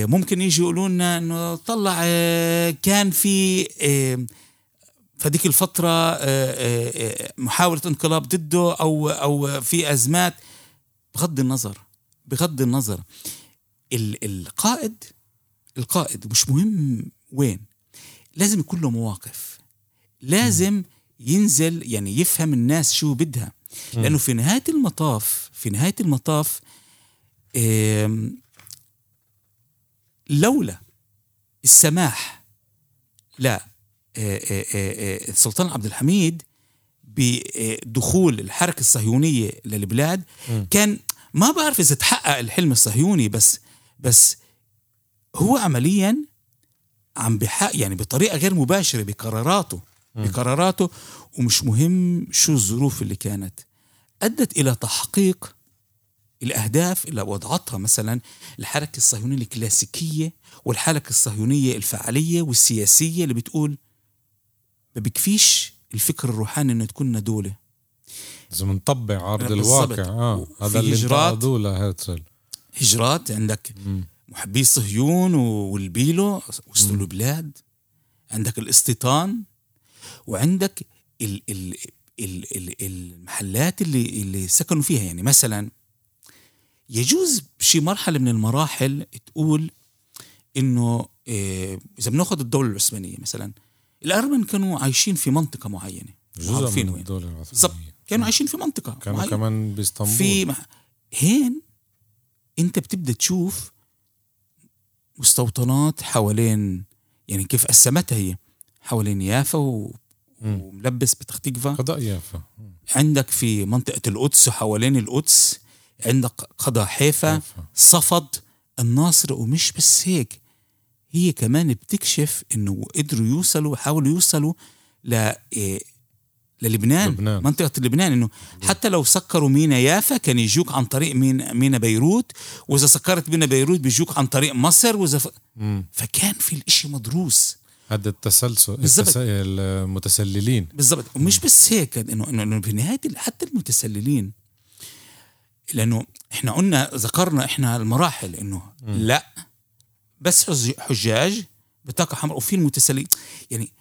ممكن يجي يقولوا لنا إنه طلع آه، كان في فديك الفترة محاولة انقلاب ضده أو أو في أزمات. بغض النظر بغض النظر القائد القائد مش مهم وين لازم يكون له مواقف. لازم ينزل يعني يفهم الناس شو بدها. لأنه في نهاية المطاف في نهاية المطاف لولا السماح لا السلطان عبد الحميد بدخول الحركة الصهيونية للبلاد كان ما بعرف إذا تحقق الحلم الصهيوني بس بس هو عمليا عم بحق يعني بطريقة غير مباشرة بقراراته بقراراته ومش مهم شو الظروف اللي كانت أدت إلى تحقيق الأهداف اللي وضعتها مثلا الحركة الصهيونية الكلاسيكية والحركة الصهيونية الفعالية والسياسية اللي بتقول ما بكفيش الفكر الروحاني إنه تكون دوله لازم نطبع عرض الواقع. آه هذا اللي انتقدوه لهرتزل هجرات عندك مم. محبي صهيون والبيلو وصلوا البلاد. عندك الاستيطان. وعندك ال ال ال ال المحلات اللي اللي سكنوا فيها. يعني مثلا يجوز بشي مرحلة من المراحل تقول إنه إيه إذا بناخذ الدولة العثمانية مثلا الأرمن كانوا عايشين في منطقة معينة. جزء من الدولة العثمانية. بالضبط. كانوا عايشين في منطقة كانوا معينة. كمان بإسطنبول. في مح... هين أنت بتبدأ تشوف مستوطنات حوالين يعني كيف قسمتها هي. حوالين يافا و... وملبس بتختيقفا قضاء يافا. عندك في منطقة القدس وحوالين القدس عندك قضاء حيفا صفد الناصر ومش بس هيك هي كمان بتكشف إنه قدروا يوصلوا حاولوا يوصلوا ل إيه، للبنان لبنان. منطقة لبنان إنه حتى لو سكروا مينا يافا كان يجوك عن طريق مينا, مينا بيروت وإذا سكرت مينا بيروت بيجوك عن طريق مصر وإذا ف... فكان في الإشي مدروس. هذا التسلسل التس... المتسللين. بالضبط. ومش بس هيك إنه إنه في نهاية حتى المتسللين. لأنه إحنا قلنا ذكرنا إحنا المراحل إنه لا بس حجاج بطاقه حمراء وفي المتسللين يعني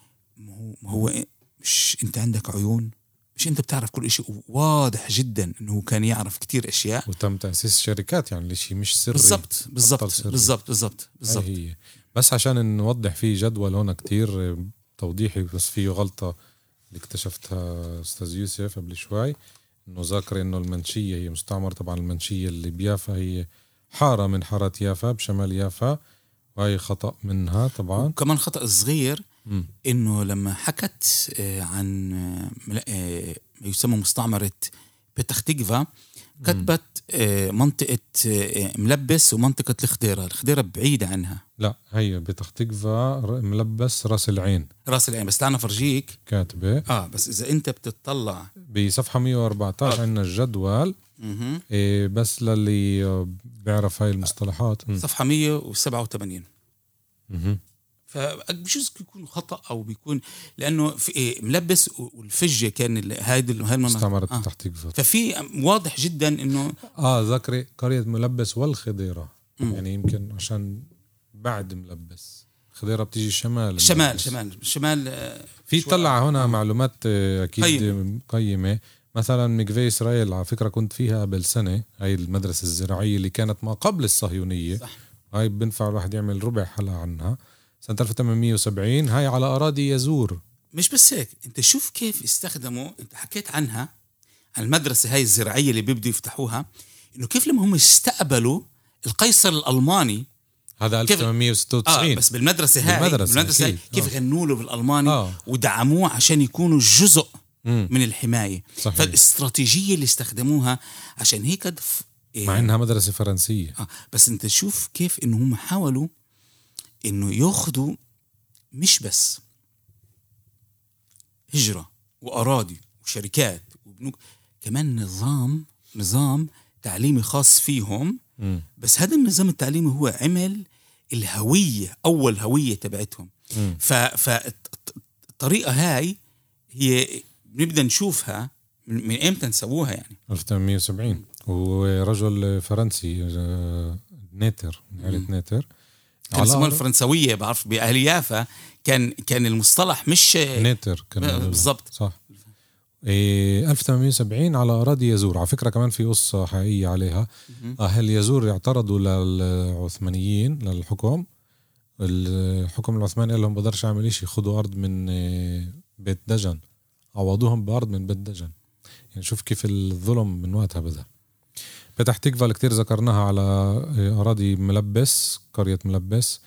ما هو مش أنت عندك عيون مش أنت بتعرف كل شيء واضح جدا إنه كان يعرف كتير أشياء. وتم تأسيس شركات يعني الشيء مش سري بالضبط بالضبط بالضبط بالضبط بالضبط. هي. بس عشان نوضح في جدول هنا كتير توضيحي بس فيه غلطة اللي اكتشفتها أستاذ يوسف قبل شوي. انه ذاكر إنه المنشية هي مستعمرة طبعا المنشية اللي بيافا هي حارة من حارات يافا بشمال يافا وهي خطأ منها طبعا وكمان خطأ صغير. إنه لما حكت آه، عن آه، ملا- آه، ما يسمى مستعمرة بتخ كتبت آه، منطقة آه، ملبس ومنطقة الخديرة الخديرة بعيدة عنها. لا هي بتختقفا ر- ملبس راس العين. راس العين. بس تعال فرجيك. كاتبة. آه بس إذا أنت بتطلع. بصفحة 114 عندنا الجدول. إيه بس للي آه، بيعرف هاي المصطلحات. صفحة 187 مهم. فبجوز يكون خطأ أو بيكون لأنه في إيه ملبس والفجة كان ال- هيدي ال- هاي المناطق. استعمرت آه. بتختقفا ففي واضح جدا إنه آه ذكري قرية ملبس والخضيرة. يعني يمكن عشان بعد ملبس. خضيرة بتيجي شمال شمال ملبس. شمال شمال آه، في طلع هنا معلومات آه، أكيد قيمة. قيمة. مثلا مكفي إسرائيل على فكرة كنت فيها قبل سنة هاي المدرسة الزراعية اللي كانت ما قبل الصهيونية. صح. هاي بنفع الواحد يعمل ربع حلقة عنها. سنة 1870 هاي على أراضي يزور مش بس هيك انت شوف كيف استخدموا انت حكيت عنها عن المدرسة هاي الزراعية اللي بيبدوا يفتحوها إنه كيف لما هم استقبلوا القيصر الألماني هذا كيف- 1896 آه بس بالمدرسة هاي بالمدرسة، بالمدرسة هاي أكيد. كيف آه. غنوا له بالألماني آه. ودعموه عشان يكونوا جزء مم. من الحماية صحيح. فالاستراتيجية اللي استخدموها عشان هيك دف... إيه مع إنها مدرسة فرنسية آه بس انت شوف كيف إنه هم حاولوا إنه ياخذوا مش بس هجرة وأراضي وشركات وبنوك كمان نظام نظام تعليمي خاص فيهم. مم. بس هذا النظام التعليمي هو عمل الهوية أول هوية تبعتهم. فالطريقة هاي هي بنبدا نشوفها من من إمتى نسووها يعني. 1870 ورجل فرنسي آه، نيتر من عائلة نيتر. كان يسموها الفرنسويه بعرف بأهل يافا كان كان المصطلح مش نيتر كان آه،. بالضبط. صح. إيه 1870 على أراضي يزور. على فكرة كمان في قصة حقيقية عليها. أهل يزور اعترضوا للعثمانيين للحكم الحكم العثماني قال لهم بقدرش أعمل إشي خذوا أرض من إيه، بيت دجن. عوضوهم بأرض من بيت دجن. يعني شوف كيف الظلم من وقتها بدأ. فتح تكفى اللي كتير ذكرناها على أراضي ملبس قرية ملبس.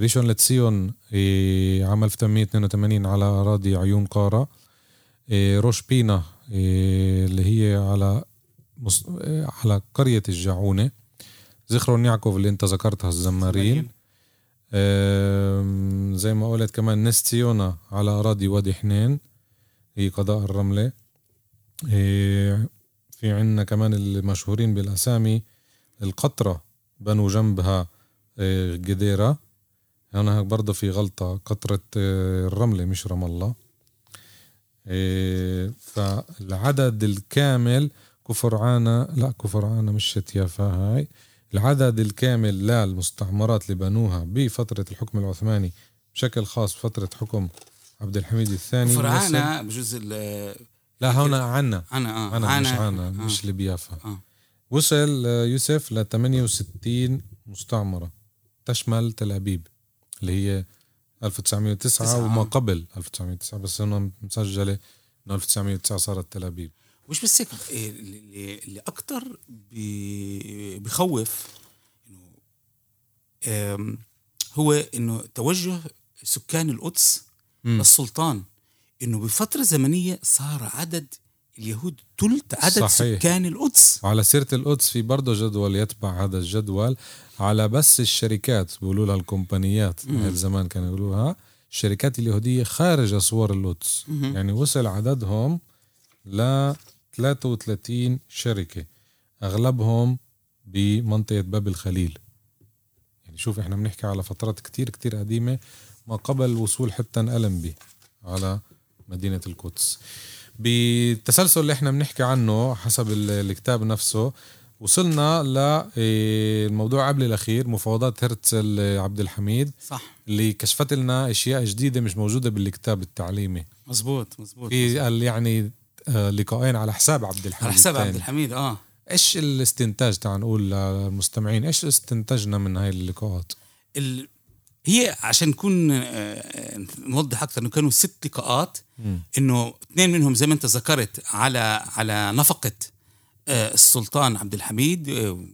ريشون لتسيون إيه، عام 1882 على أراضي عيون قارة. إيه، روش بينا إيه، اللي هي على مص... على قرية الجعونة. زخرون يعقوب اللي انت ذكرتها الزمارين. زي ما قلت كمان نستيونا على أراضي وادي حنين هي قضاء الرملة. إيه، في عنا كمان المشهورين بالأسامي القطرة بنوا جنبها إيه، جديرة. هنا برضه في غلطة قطرة إيه، الرملة مش رام الله. إيه، فالعدد الكامل كفرعانة لا كفرعانة مش شتيافا هاي. العدد الكامل للمستعمرات اللي بنوها بفترة الحكم العثماني بشكل خاص فترة حكم عبد الحميد الثاني وصل- فرعانة بجوز لا هنا عنا أنا آه أنا مش عنا- عنا آه. مش لبيافا آه. وصل آه، يوسف ل 68 مستعمرة تشمل تل أبيب اللي هي 1909 تسعة. وما قبل 1909 بس هنا مسجلة إنه 1909 صارت تل أبيب مش بس هيك إيه، اللي, اللي أكثر بخوف آم، هو إنه توجه سكان القدس. للسلطان إنه بفتره زمنيه صار عدد اليهود ثلث عدد صحيح. سكان القدس. وعلى سيرة القدس في برضه جدول يتبع هذا الجدول على بس الشركات بيقولوا لها الكومبانيات زمان كانوا يقولوها الشركات اليهودية خارج أسوار القدس. يعني وصل عددهم ل 33 شركة أغلبهم بمنطقة باب الخليل. يعني شوف إحنا بنحكي على فترات كتير كتير قديمة ما قبل وصول حتى ألمبي على مدينة القدس. بالتسلسل اللي إحنا بنحكي عنه حسب ال- الكتاب نفسه وصلنا للموضوع قبل الأخير مفاوضات هرتزل عبد الحميد. صح. اللي كشفت لنا أشياء جديدة مش موجودة بالكتاب التعليمي. مزبوط مزبوط في قال يعني آه، لقاءين على حساب عبد الحميد على حساب عبد. الحميد آه. إيش الاستنتاج تعال نقول للمستمعين إيش استنتجنا من هاي اللقاءات؟ ال... هي عشان نكون آه، نوضح أكثر إنه كانوا ست لقاءات إنه اثنين منهم زي ما أنت ذكرت على على نفقة آه، السلطان عبد الحميد آه،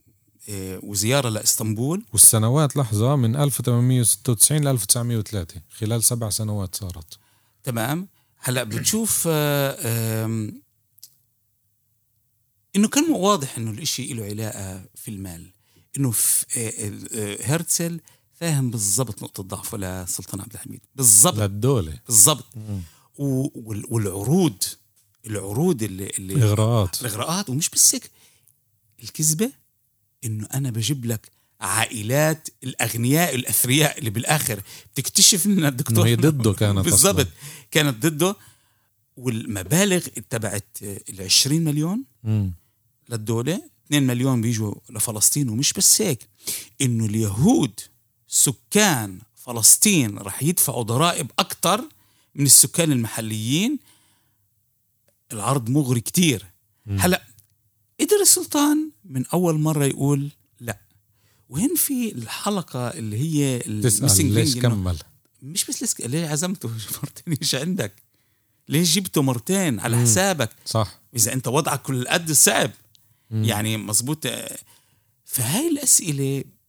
آه، وزيارة لإسطنبول. والسنوات لحظة من 1896 ل 1903 خلال سبع سنوات صارت. تمام. هلا بتشوف آه، إنه كان واضح إنه الإشي له علاقة في المال. إنه آه، آه، هرتزل فاهم بالضبط نقطة ضعفه لسلطان عبد الحميد. بالضبط. للدوله بالضبط. والعروض العروض اللي اللي اغراءات الإغراءات ومش بس هيك الكذبة إنه أنا بجيب لك عائلات الأغنياء الأثرياء اللي بالآخر بتكتشف ان الدكتور هي ضده كانت بالضبط. كانت ضده. والمبالغ تبعت ال 20 مليون مم. للدولة. 2 مليون بيجوا لفلسطين ومش بس هيك إنه اليهود سكان فلسطين رح يدفعوا ضرائب أكتر من السكان المحليين. العرض مغري كتير. هلا قدر السلطان من أول مرة يقول لا؟ وهن في الحلقة اللي هي الميسنج ليش كمل؟ مش بس لسك... ليه عزمته؟ مرتين إيش عندك. ليش جبته مرتين على حسابك؟ صح. إذا أنت وضعك كل قد صعب. يعني مزبوط فهاي الأسئلة بت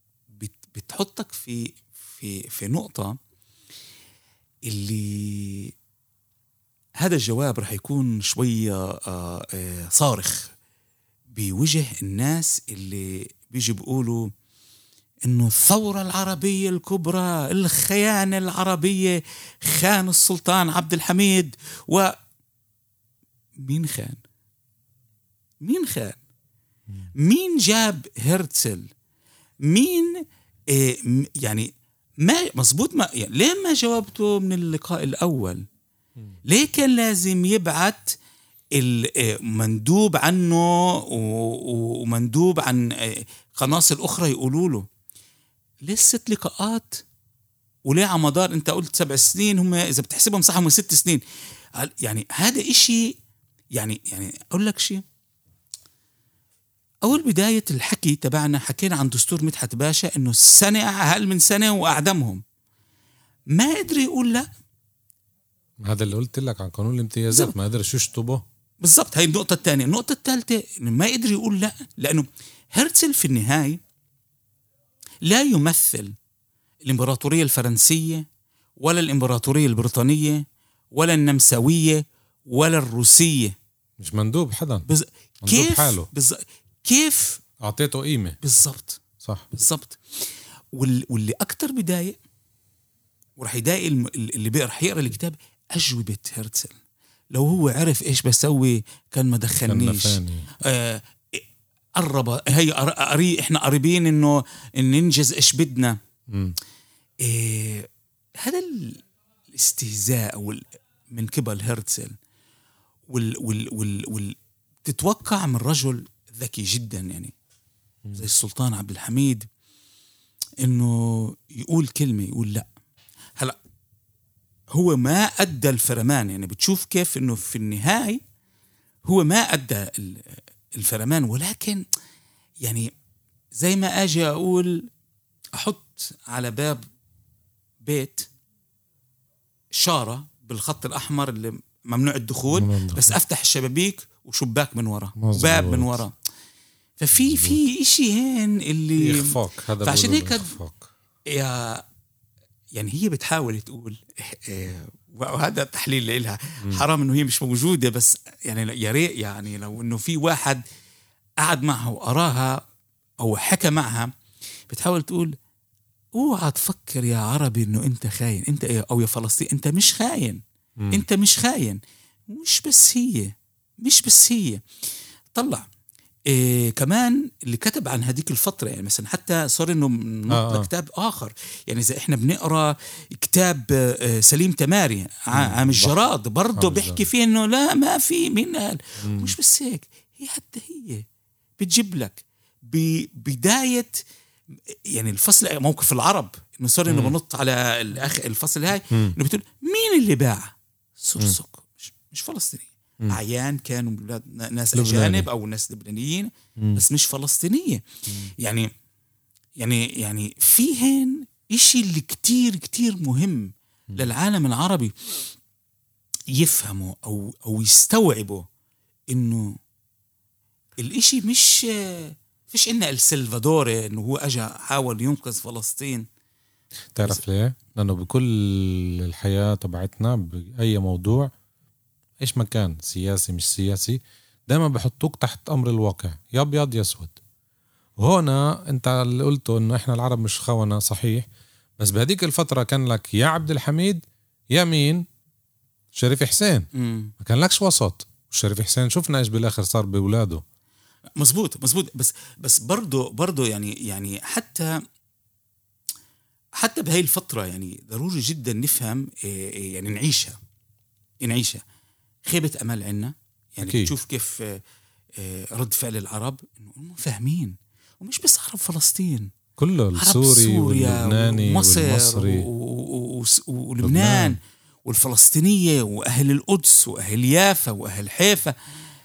بتحطك في في في نقطة اللي هذا الجواب رح يكون شوية آه، آه، صارخ بوجه الناس اللي بيجي بيقولوا إنه الثورة العربية الكبرى الخيانة العربية خان السلطان عبد الحميد و مين خان؟ مين خان؟ مين جاب هرتزل؟ مين آه م- يعني ما مزبوط ما يعني ليه ما جاوبته من اللقاء الأول؟ ليه كان لازم يبعت المندوب عنه و- و- ومندوب عن آه، قناصل أخرى يقولوا له؟ ليه الست لقاءات؟ وليه على مدار أنت قلت سبع سنين هم إذا بتحسبهم صح هم ست سنين. يعني هذا إشي يعني يعني أقول لك شيء أول بداية الحكي تبعنا حكينا عن دستور مدحت باشا إنه السنة أقل من سنة وأعدمهم. ما قدر يقول لا. هذا اللي قلت لك عن قانون الامتيازات. ما قدرش يشطبه. بالضبط هاي النقطة الثانية، النقطة الثالثة إنه ما قدر يقول لا لأنه هرتزل في النهاية لا يمثل الإمبراطورية الفرنسية ولا الإمبراطورية البريطانية ولا النمساوية ولا الروسية. مش مندوب حدا. بز... مندوب كيف حاله. بز... كيف أعطيته قيمة. بالضبط. صح. بالضبط. وال... واللي أكتر بضايق ورح يضايق الم... اللي رح يقرأ الكتاب أجوبة هرتزل لو هو عرف إيش بسوي كان ما كان دخلنيش. نفاني آه، قرب. هي قر- قري إحنا قريبين إنه إن ننجز إيش بدنا. إيه هذا ال- الاستهزاء وال من قبل هرتزل وال وال وال وال تتوقع من رجل ذكي جدا يعني زي السلطان عبد الحميد إنه يقول كلمة يقول لأ هلأ هو ما أدى الفرمان يعني بتشوف كيف إنه في النهاية هو ما أدى ال- الفرمان ولكن يعني زي ما أجي أقول أحط على باب بيت شارة بالخط الأحمر اللي ممنوع الدخول ممنوع. بس أفتح الشبابيك وشباك من ورا. وباب من ورا ففي في إشي هين اللي اخفاق هذا فعشان هيك. يا يعني هي بتحاول تقول إيه، وهذا تحليل لها حرام إنه هي مش موجودة بس يعني يا ريت يعني لو إنه في واحد قعد معها وقراها أو حكى معها بتحاول تقول اوعى تفكر يا عربي إنه أنت خاين. أنت إيه، أو يا فلسطين أنت مش خاين. أنت مش خاين. مش بس هي مش بس هي. طلع. إيه كمان اللي كتب عن هذيك الفترة يعني مثلا حتى صار إنه ننط آه، آه. لكتاب آخر. يعني إذا إحنا بنقرأ كتاب آه، سليم تماري عام الجراد برضه بيحكي. فيه إنه لا ما في مين قال مش بس هيك هي حتى هي بتجيب لك ببداية يعني الفصل موقف العرب. إنه صار إنه بنط على الاخ الفصل هاي إنه بتقول مين اللي باع؟ سرسك مش, مش فلسطيني. أعيان كانوا ناس لبناني. أجانب أو ناس لبنانيين بس مش فلسطينية. يعني يعني يعني في هين إشي اللي كتير كتير مهم للعالم العربي يفهموا أو أو يستوعبوا إنه الإشي مش فيش عندنا السلفادوري إنه هو اجى حاول ينقذ فلسطين. تعرف ليه؟ لأنه بكل الحياة تبعتنا بأي موضوع إيش ما كان سياسي مش سياسي. دائما بحطوك تحت أمر الواقع. يا أبيض يا أسود. هنا أنت اللي قلته إنه إحنا العرب مش خونه صحيح. بس بهديك الفترة كان لك يا عبد الحميد يا مين؟ شريف حسين. مم. ما كان لكش وسط. شريف حسين شفنا إيش بالآخر صار باولاده مزبوط مزبوط بس بس برضه برضه يعني يعني حتى حتى بهاي الفترة يعني ضروري جدا نفهم إيه، إيه، يعني نعيشها. نعيشها. خيبة أمل عنا يعني أكيد. بتشوف كيف آه، آه، رد فعل العرب إنه هم فاهمين. ومش بس عرب فلسطين. كله السوري سوريا واللبناني ومصر والمصري. و- و- و- ولبنان لبنان. والفلسطينية وأهل القدس وأهل يافا وأهل حيفا.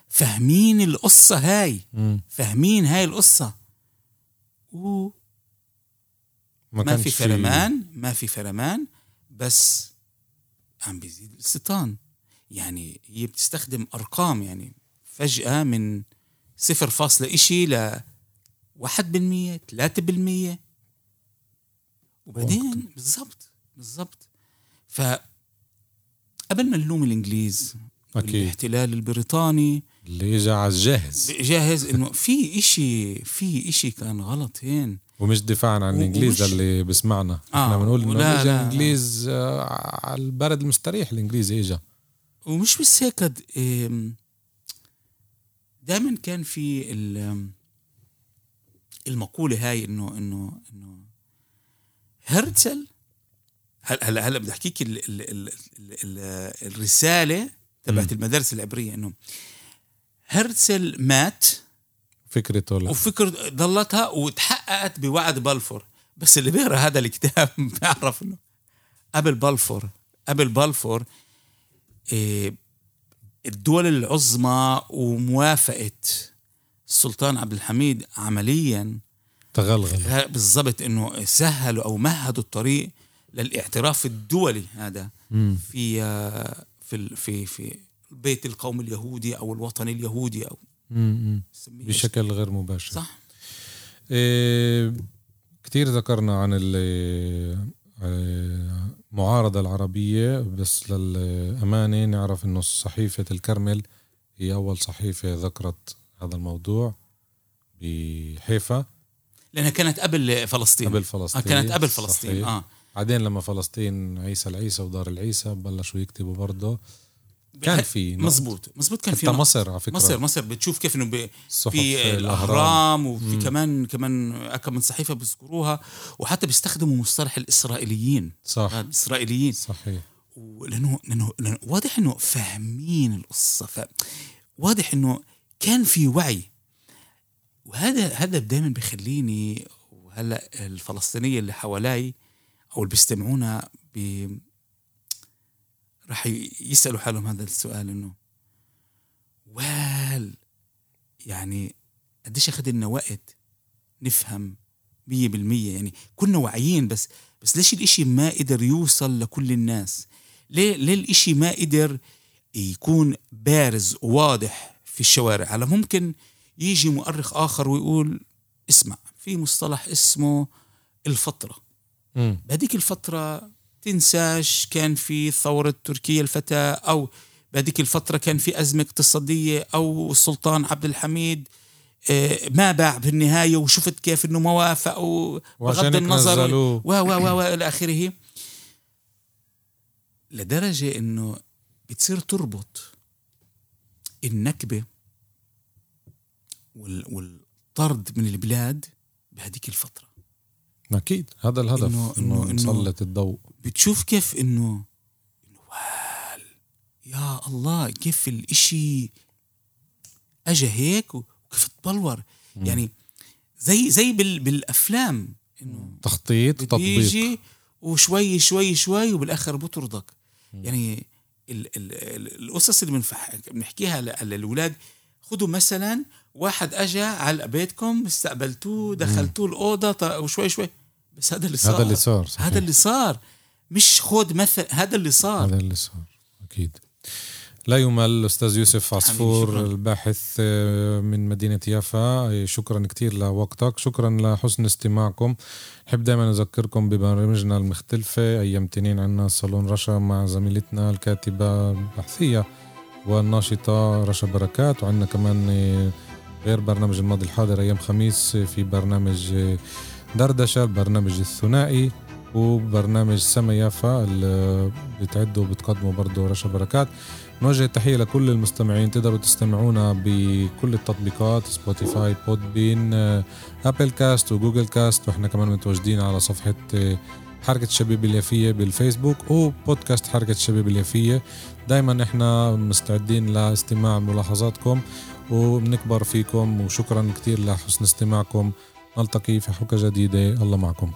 فاهمين القصة هاي. فاهمين هاي القصة. وما ما, كانش في فرمان ما في فرمان بس عم بيزيد الاستيطان يعني هي بتستخدم أرقام يعني فجأة من صفر فاصلة إشي ل واحد بالمية ثلاثة بالمية. وبعدين بالضبط بالضبط. ف قبل ما نلوم الإنجليز أكيد. الاحتلال البريطاني. اللي اجى على الجاهز. جاهز إنه في إشي في إشي كان غلط هين. ومش دفاعا عن الإنجليز ومش- اللي بسمعنا. آه، إحنا بنقول إنه اجى لا، لا. الإنجليز آه، على البلد المستريح الانجليزي اجى ومش بس هيك دائما كان في ال- المقولة هاي انه انه إنه هرتزل هلا هلا هلا بدي أحكيك ال ال ال ال ال الرسالة تبعت المدارس العبرية إنه هرتزل مات فكرته لا. وفكر ضلتها وتحققت بوعد بلفور بس اللي بيقرأ هذا الكتاب بيعرف إنه قبل بلفور قبل بلفور الدول العظمى وموافقة السلطان عبد الحميد عمليا. تغلغل. بالضبط إنه سهلوا أو مهدوا الطريق للاعتراف الدولي هذا مم. في آه، في في في بيت القوم اليهودي أو الوطن اليهودي أو مم. بشكل غير مباشر. صح. إيه كثير ذكرنا عن ال- آه، المعارضة العربية بس للأمانة نعرف إنه صحيفة الكرمل هي أول صحيفة ذكرت هذا الموضوع بحيفا. لأنها كانت قبل فلسطين. قبل آه فلسطين كانت قبل فلسطين صحيح. آه. بعدين لما فلسطين عيسى العيسى ودار العيسى بلشوا يكتبوا برضه. كان في. مزبوط مزبوط كان في حتى. مصر على فكرة. مصر مصر بتشوف كيف إنه في الأهرام. وفي كمان كمان كم من صحيفة بيذكروها وحتى بيستخدموا مصطلح الإسرائيليين. صح. آه، الاسرائيليين صحيح. لأنه لأنه واضح إنه فاهمين القصة. ف واضح إنه كان في وعي. وهذا هذا دائما بيخليني وهلا الفلسطينية اللي حوالي أو اللي بيستمعونا ب راح يسألوا حالهم هذا السؤال إنه وال يعني قديش أخذ لنا وقت نفهم مية بالمية؟ يعني كنا واعيين بس بس ليش الإشي ما قدر يوصل لكل الناس؟ ليه ليه الإشي ما قدر يكون بارز وواضح في الشوارع؟ على ممكن يجي مؤرخ آخر ويقول اسمع في مصطلح اسمه الفترة. بهذيك الفترة تنساش كان في ثورة تركيا الفتاة أو بهذيك الفترة كان في أزمة اقتصادية أو السلطان عبد الحميد آه، ما باع بالنهاية وشفت كيف إنه ما وافق وعشان وبغض هيك النظر. و و و و إلى آخره لدرجة إنه بتصير تربط النكبة وال- والطرد من البلاد بهذيك الفترة أكيد هذا الهدف إنه- إنه- نسلط الضوء بتشوف كيف انه وال يا الله كيف الإشي اجى هيك وكيف تبلور. يعني زي زي بال بالأفلام إنه تخطيط تطبيق. يجي وشوي شوي شوي وبالآخر بطردك. يعني ال ال اللي بنحكيها للأولاد خذوا مثلا واحد اجى على بيتكم استقبلتوه دخلتوه الأوضة وشوي شوي. بس هذا اللي صار. هذا اللي صار صحيح. هذا اللي صار. مش خود مثل هذا اللي صار. هذا اللي صار أكيد. لا يمل أستاذ يوسف عصفور الباحث آه، من مدينة يافا. شكرا كتير لوقتك. شكرا لحسن استماعكم. نحب دائما نذكركم ببرامجنا المختلفة أيام تنين عنا صالون رشا مع زميلتنا الكاتبة البحثية والناشطة رشا بركات وعندنا كمان آه، غير برنامج الماضي الحاضر أيام خميس في برنامج دردشة البرنامج الثنائي وبرنامج سما يافا اللي بتعدوا وبتقدموا برضه رشا بركات. نوجه تحية لكل المستمعين تقدروا تستمعونا بكل التطبيقات Spotify Podbean Apple Cast و Google Cast وإحنا كمان متواجدين على صفحة حركة الشباب اليافية بالفيسبوك وبودكاست حركة الشباب اليافية. دايما إحنا مستعدين لاستماع ملاحظاتكم. وبنكبر فيكم وشكرا كتير لحسن استماعكم. نلتقي في حلقة جديدة. الله معكم.